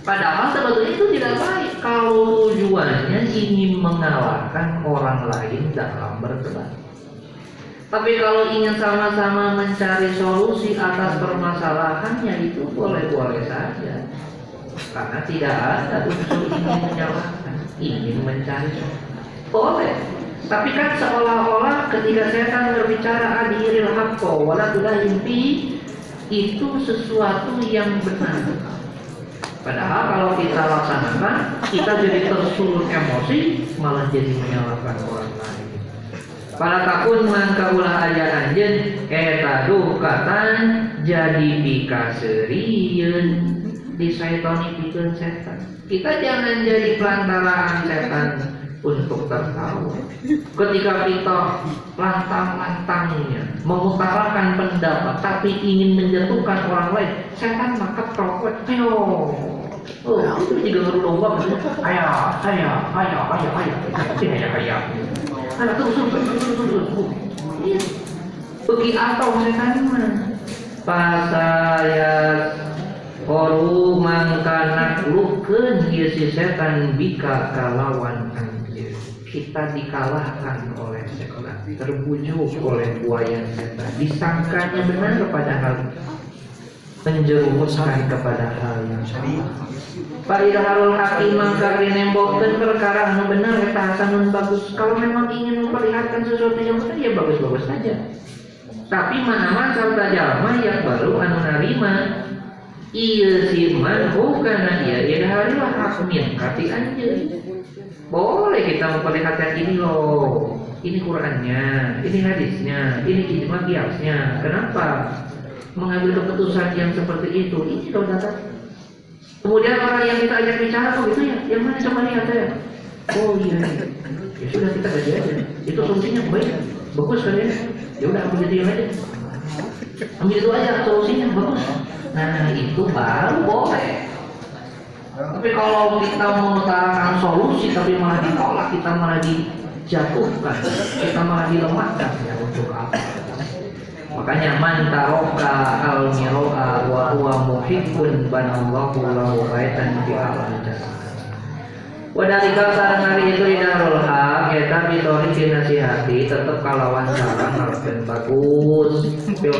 Speaker 1: Padahal sebetulnya itu tidak baik kalau tujuannya ingin mengalahkan orang lain dalam berdebat. Tapi kalau ingin sama-sama mencari solusi atas permasalahannya itu boleh-boleh saja. Karena tidak ada unsur ingin menyalahkan, ingin mencari solusi. Boleh. Tapi kan seolah-olah ketika setan berbicara adhiril haqqo wala impi itu sesuatu yang benar. Padahal kalau kita laksanakan, kita jadi tersulut emosi, malah jadi menyalahkan orang lain. Para takun mangka ulah aya anjeun eta dukatan jadi pikaseureun di saitoni pikeun setan. Kita jangan jadi pelantaraan setan untuk tertawa. Ketika kita lantang-lantangnya mengutarakan pendapat tapi ingin menjatuhkan orang lain, setan maka propet, ayo. Oh, itu juga ngeru domba maksudnya. Ayo, ayo, ayo, ayo, ayo. Ayo, ayo. Ayo, terus, terus, terus, terus, terus, terus. Iya. Bagi atau setan mah. Pasaya Koru mangka naklukeun ieu si setan bika kalawan anjir. Kita dikalahkan oleh setan, terbujuk oleh buaya setan. Disangkanya benar padahal menjerumuskan kepada hal yang salah. Pak Irharul Hakim mangka nembokkeun perkara anu benar eta hasanun bagus. Kalau memang ingin memperlihatkan sesuatu yang benar ya bagus-bagus saja. Tapi mana sarta jalma yang baru anu narima Iya si man bukan ya ya harilah hakmin kati anjir. Boleh kita memperlihatkan ini loh. Ini Qurannya, ini hadisnya, ini ijma kiasnya. Kenapa? Mengambil keputusan yang seperti itu. Ini loh data. Kemudian orang yang kita ajak bicara, oh gitu ya, yang mana coba lihat saya. Oh iya, iya. ya sudah kita gaji aja. Itu solusinya baik, bagus kan ya. Ya udah ambil itu aja. Ambil itu aja solusinya bagus. Nah itu baru boleh. Tapi kalau kita mengutarakan solusi tapi malah ditolak, kita malah dijatuhkan, kita malah dilemahkan ya untuk apa? Makanya man taroka al miroa wa huwa muhibbun banallahu lahu baitan fi alam jannah. Wadalika sarang hari itu di darul haq ya tapi tori nasihati tetap kalawan sarang harus bagus fil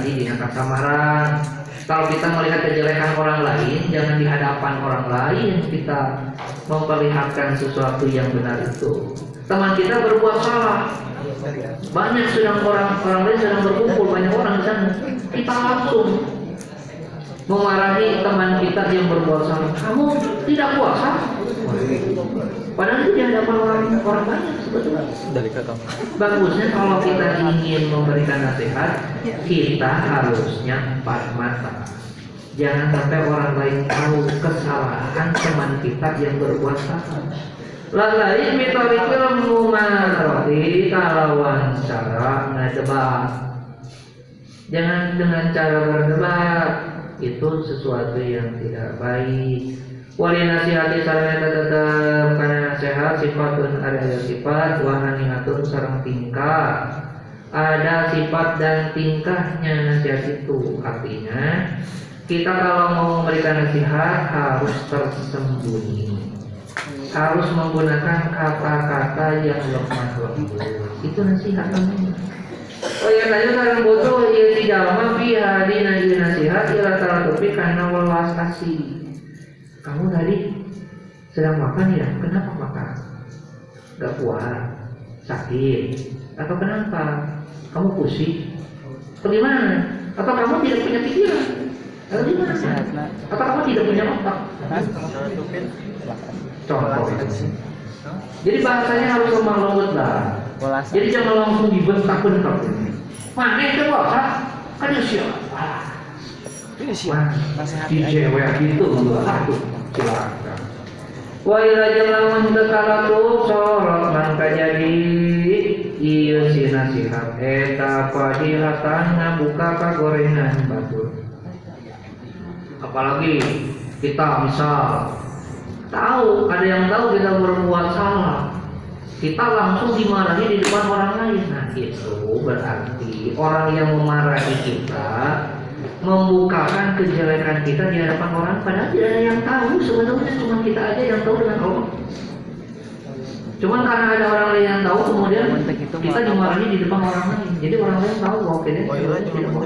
Speaker 1: di kasamaran kalau kita melihat kejelekan orang lain, jangan di hadapan orang lain kita memperlihatkan sesuatu yang benar itu. Teman kita berbuat salah. Banyak sedang orang orang lain sedang berkumpul banyak orang di sana. Kita langsung memarahi teman kita yang berbuat salah. Kamu tidak puasa? Padahal itu di hadapan orang orang banyak sebetulnya.
Speaker 2: dari kakak
Speaker 1: Bagusnya kalau kita ingin memberikan nasihat, kita harusnya empat mata. Jangan sampai orang lain tahu kesalahan teman kita yang berbuat salah. Lalai mitorikil mumaroti kalawan cara ngedebat. Jangan dengan cara berdebat itu sesuatu yang tidak baik. Wali nasihati sarana tetap karena nasihat sifatun ada sifat wahaniatun sarang tingkah. Ada sifat dan tingkahnya nasihat itu artinya kita kalau mau memberikan nasihat harus tersembunyi. Harus menggunakan kata-kata yang lemah lembut itu nasihat Oh ya tanya sekarang butuh ya fi hadi naji nasihat ila taratufi karena welas kasih kamu tadi sedang makan ya? Kenapa makan? Gak kuat sakit atau kenapa? Kamu pusing? Atau gimana? Atau kamu tidak punya pikiran? Atau gimana? Atau kamu tidak punya otak? Contoh jadi bahasanya harus lemah lembut lah jadi jangan langsung dibentak-bentak mana itu bos kan siapa
Speaker 2: ini sih
Speaker 1: Wah,
Speaker 2: nasihat
Speaker 1: di cewek itu aduh silakan. Wa ila jalamun tekalaku sorot mangka jadi iya si nasihat eta padilatan ngabuka kagorengan batur. Apalagi kita misal tahu ada yang tahu kita berbuat salah kita langsung dimarahi di depan orang lain. Nah itu berarti orang yang memarahi kita membukakan kejelekan kita di hadapan orang padahal tidak ada yang tahu. Sebenarnya cuma kita aja yang tahu dengan Allah. Cuman karena ada orang lain yang tahu kemudian kita dimarahi di depan orang lain. Jadi orang lain tahu bahwa kita tidak mau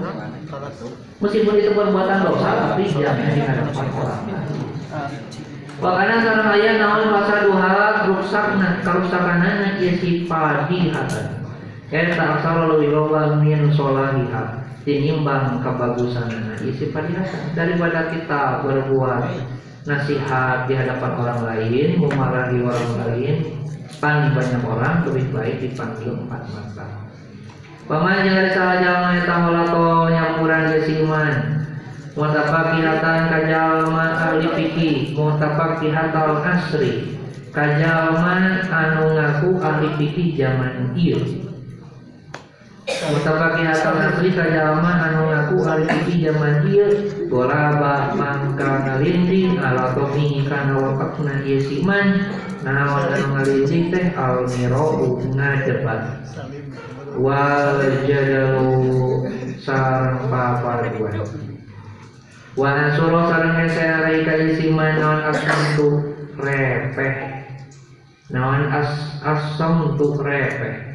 Speaker 1: meskipun itu perbuatan dosa tapi jangan di hadapan orang lain Makanya sareng aya naon rasa duha rusak nah karusakanana ieu si padihatan. Eta asal leuwih loba min solahiha tinimbang kebagusanana ieu si padihatan daripada kita berbuat nasihat di hadapan orang lain, memarahi orang lain, pan banyak orang lebih baik dipanggil empat mata. Paman jangan salah jalan eta holato nyampuran gesiman Mutafak kihatan kajalma ahli fikih Mutafak kihatal asri. Kajalma anu ngaku ahli fikih zaman ieu Mutafaki hatal asli kajalma anu ngaku ahli fikih zaman ieu Golaba mangka ngalinding ala tomihi kana wakafna ieu siman Naon anu ngalinding teh al mirau ngadebat Wal jadalu sareng papaduan Wa ansuro sareng ngeserai ka isiman naon asam tu repeh. Naon as asam tu repeh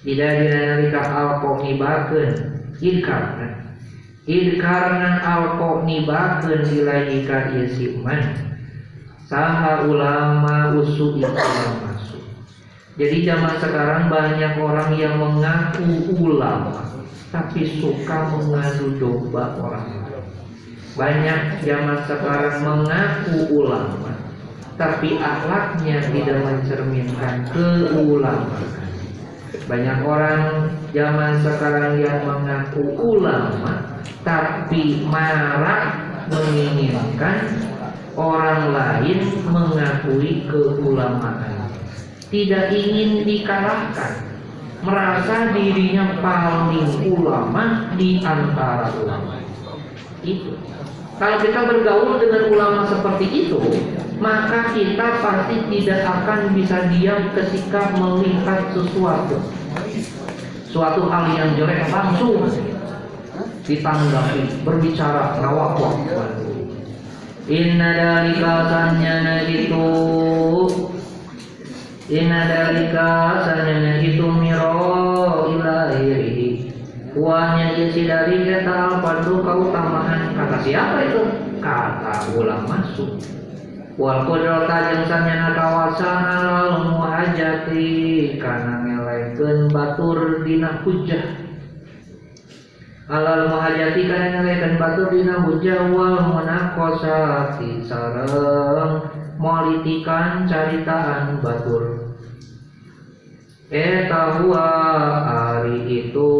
Speaker 1: Ida dina nalika alko nibakeun idkarna Idkarna alko nibakeun ilahi ka ieu siman Saha ulama usu itu ulama su Jadi zaman sekarang banyak orang yang mengaku ulama Tapi suka mengadu domba orang Banyak zaman sekarang mengaku ulama Tapi akhlaknya tidak mencerminkan keulamaan banyak orang zaman sekarang yang mengaku ulama tapi marah menginginkan orang lain mengakui keulamaan. Tidak ingin dikalahkan, merasa dirinya paling ulama di antara ulama. Itu. Kalau kita bergaul dengan ulama seperti itu, maka kita pasti tidak akan bisa diam ketika melihat sesuatu. Suatu hal yang jelek langsung ditanggapi, berbicara ngawak Inna dalika sanyana itu Inna dalika sanyana itu miro ilahi Kuahnya isi dari kata pandu keutamaan Kata siapa itu? Kata ulama masuk Wal kudrata jeung sanyana kawasan alal muhajati kana ngelekeun batur dina hujjah. Alal muhajati kana ngelekeun batur dina hujjah wal munaqasati sareng molitikan caritaan batur. Eta huwa ari itu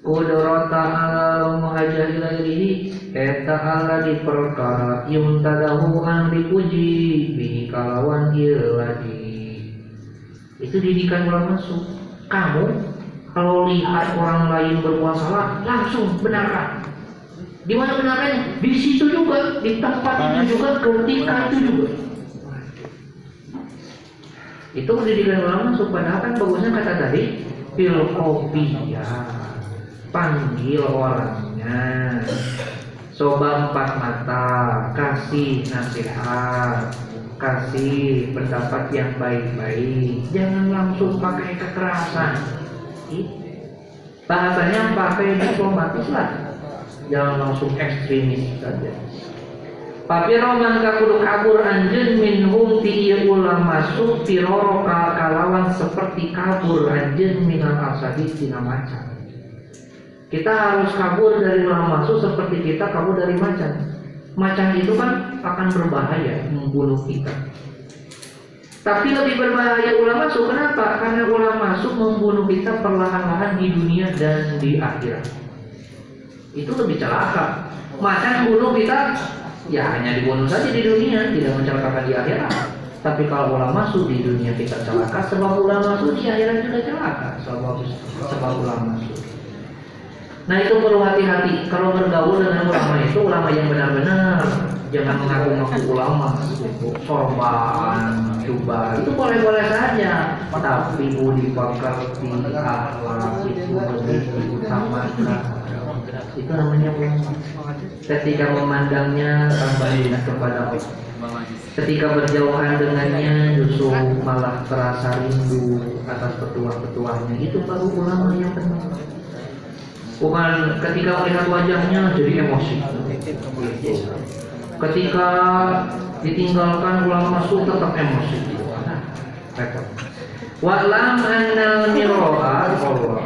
Speaker 1: Kudrata alal muhajati lairihi Eta ala di perkara Yung tadahu an dipuji Bihi kalawan lagi Itu didikan ulama masuk. Kamu kalau lihat orang lain berbuat salah Langsung benarkan di mana benarnya? Di situ juga, di tempat itu juga, ketika itu juga. Itu pendidikan ulama masuk padahal kan bagusnya kata tadi fil ya panggil orangnya coba empat mata kasih nasihat kasih pendapat yang baik-baik. Jangan langsung pakai kekerasan. Bahasanya pakai diplomatis lah. Jangan langsung ekstremis saja. Papiro mangka kudu kabur anjeun minhum ti ieu ulama ka kalawan seperti kabur anjeun minal asadi tina macan. Kita harus kabur dari ulama masuk seperti kita kabur dari macan. Macan itu kan akan berbahaya membunuh kita. Tapi lebih berbahaya ulama masuk kenapa? Karena ulama masuk membunuh kita perlahan-lahan di dunia dan di akhirat. Itu lebih celaka. Macan bunuh kita ya hanya dibunuh saja di dunia, tidak mencelakakan di akhirat. Tapi kalau ulama masuk di dunia kita celaka, sebab ulama masuk di akhirat juga celaka. Sebab sebab ulama masuk. Nah itu perlu hati-hati. Kalau bergaul dengan ulama itu ulama yang benar-benar. Jangan mengaku-ngaku ulama sorban coba. Itu boleh-boleh saja. Tapi budi pekerti akhlak itu lebih diutamakan itu namanya ulama. Ketika memandangnya ingat kepada Allah. Ketika berjauhan dengannya justru malah terasa rindu atas petuah-petuahnya itu baru ulama yang benar bukan ketika melihat wajahnya jadi emosi. Ketika ditinggalkan pulang masuk tetap emosi. Repot. Walam annal mirroa Allah.